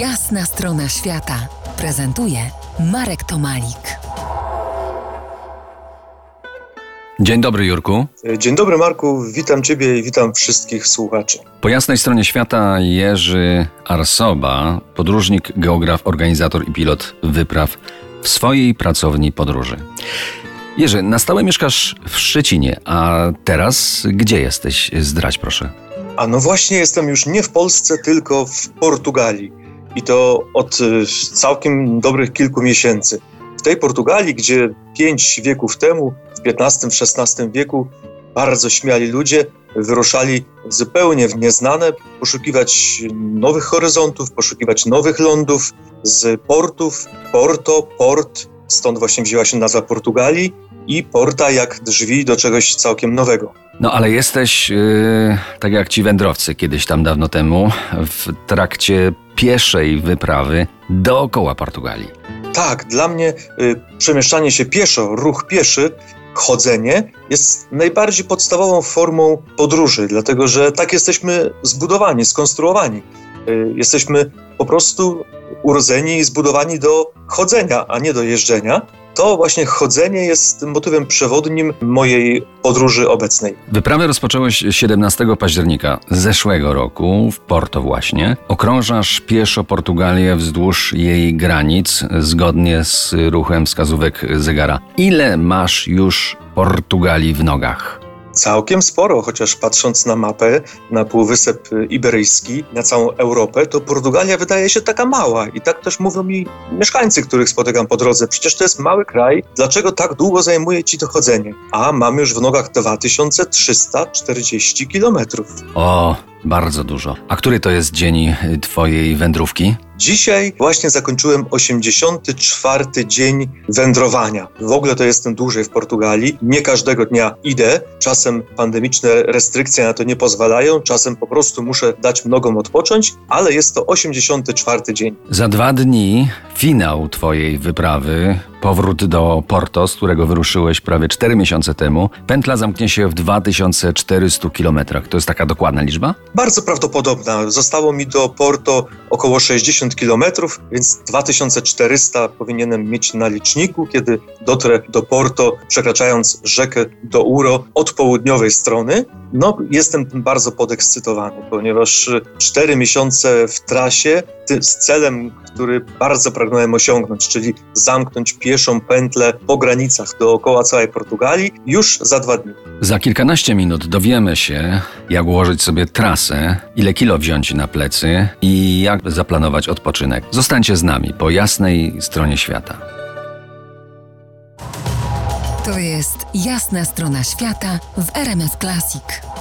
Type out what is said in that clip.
Jasna strona świata prezentuje Marek Tomalik. Dzień dobry, Jurku. Dzień dobry, Marku. Witam Ciebie i witam wszystkich słuchaczy. Po jasnej stronie świata Jerzy Arsoba, podróżnik, geograf, organizator i pilot wypraw w swojej pracowni podróży. Jerzy, na stałe mieszkasz w Szczecinie, a teraz gdzie jesteś? Zdrać proszę. A no właśnie jestem już nie w Polsce, tylko w Portugalii. I to od y, całkiem dobrych kilku miesięcy. W tej Portugalii, gdzie pięć wieków temu, w XV-XVI wieku, bardzo śmiali ludzie wyruszali zupełnie w nieznane, poszukiwać nowych horyzontów, poszukiwać nowych lądów z portów. Porto, port, stąd właśnie wzięła się nazwa Portugalii i porta jak drzwi do czegoś całkiem nowego. No ale jesteś, yy, tak jak ci wędrowcy kiedyś tam dawno temu, w trakcie pieszej wyprawy dookoła Portugalii. Tak, dla mnie y, przemieszczanie się pieszo, ruch pieszy, chodzenie jest najbardziej podstawową formą podróży, dlatego że tak jesteśmy zbudowani, skonstruowani. Y, jesteśmy po prostu urodzeni i zbudowani do chodzenia, a nie do jeżdżenia to właśnie chodzenie jest motywem przewodnim mojej podróży obecnej. Wyprawę rozpocząłeś 17 października zeszłego roku w Porto właśnie. Okrążasz pieszo Portugalię wzdłuż jej granic zgodnie z ruchem wskazówek zegara. Ile masz już Portugalii w nogach? Całkiem sporo, chociaż patrząc na mapę, na Półwysep Iberyjski, na całą Europę, to Portugalia wydaje się taka mała. I tak też mówią mi mieszkańcy, których spotykam po drodze. Przecież to jest mały kraj, dlaczego tak długo zajmuje ci to chodzenie? A mam już w nogach 2340 kilometrów. O, bardzo dużo. A który to jest dzień Twojej wędrówki? Dzisiaj właśnie zakończyłem 84 dzień wędrowania. W ogóle to jestem dłużej w Portugalii. Nie każdego dnia idę. Czasem pandemiczne restrykcje na to nie pozwalają, czasem po prostu muszę dać nogom odpocząć, ale jest to 84 dzień. Za dwa dni finał Twojej wyprawy, powrót do Porto, z którego wyruszyłeś prawie 4 miesiące temu. Pętla zamknie się w 2400 kilometrach. To jest taka dokładna liczba? Bardzo prawdopodobna. Zostało mi do Porto około 60 kilometrów, więc 2400 powinienem mieć na liczniku, kiedy dotrę do Porto, przekraczając rzekę do Uro od południowej strony. No, jestem bardzo podekscytowany, ponieważ 4 miesiące w trasie z celem, który bardzo pragnąłem osiągnąć, czyli zamknąć pieszą pętlę po granicach dookoła całej Portugalii już za dwa dni. Za kilkanaście minut dowiemy się, jak ułożyć sobie trasę, ile kilo wziąć na plecy i jak zaplanować odpoczynek. Zostańcie z nami po jasnej stronie świata. To jest jasna strona świata w RMS Classic.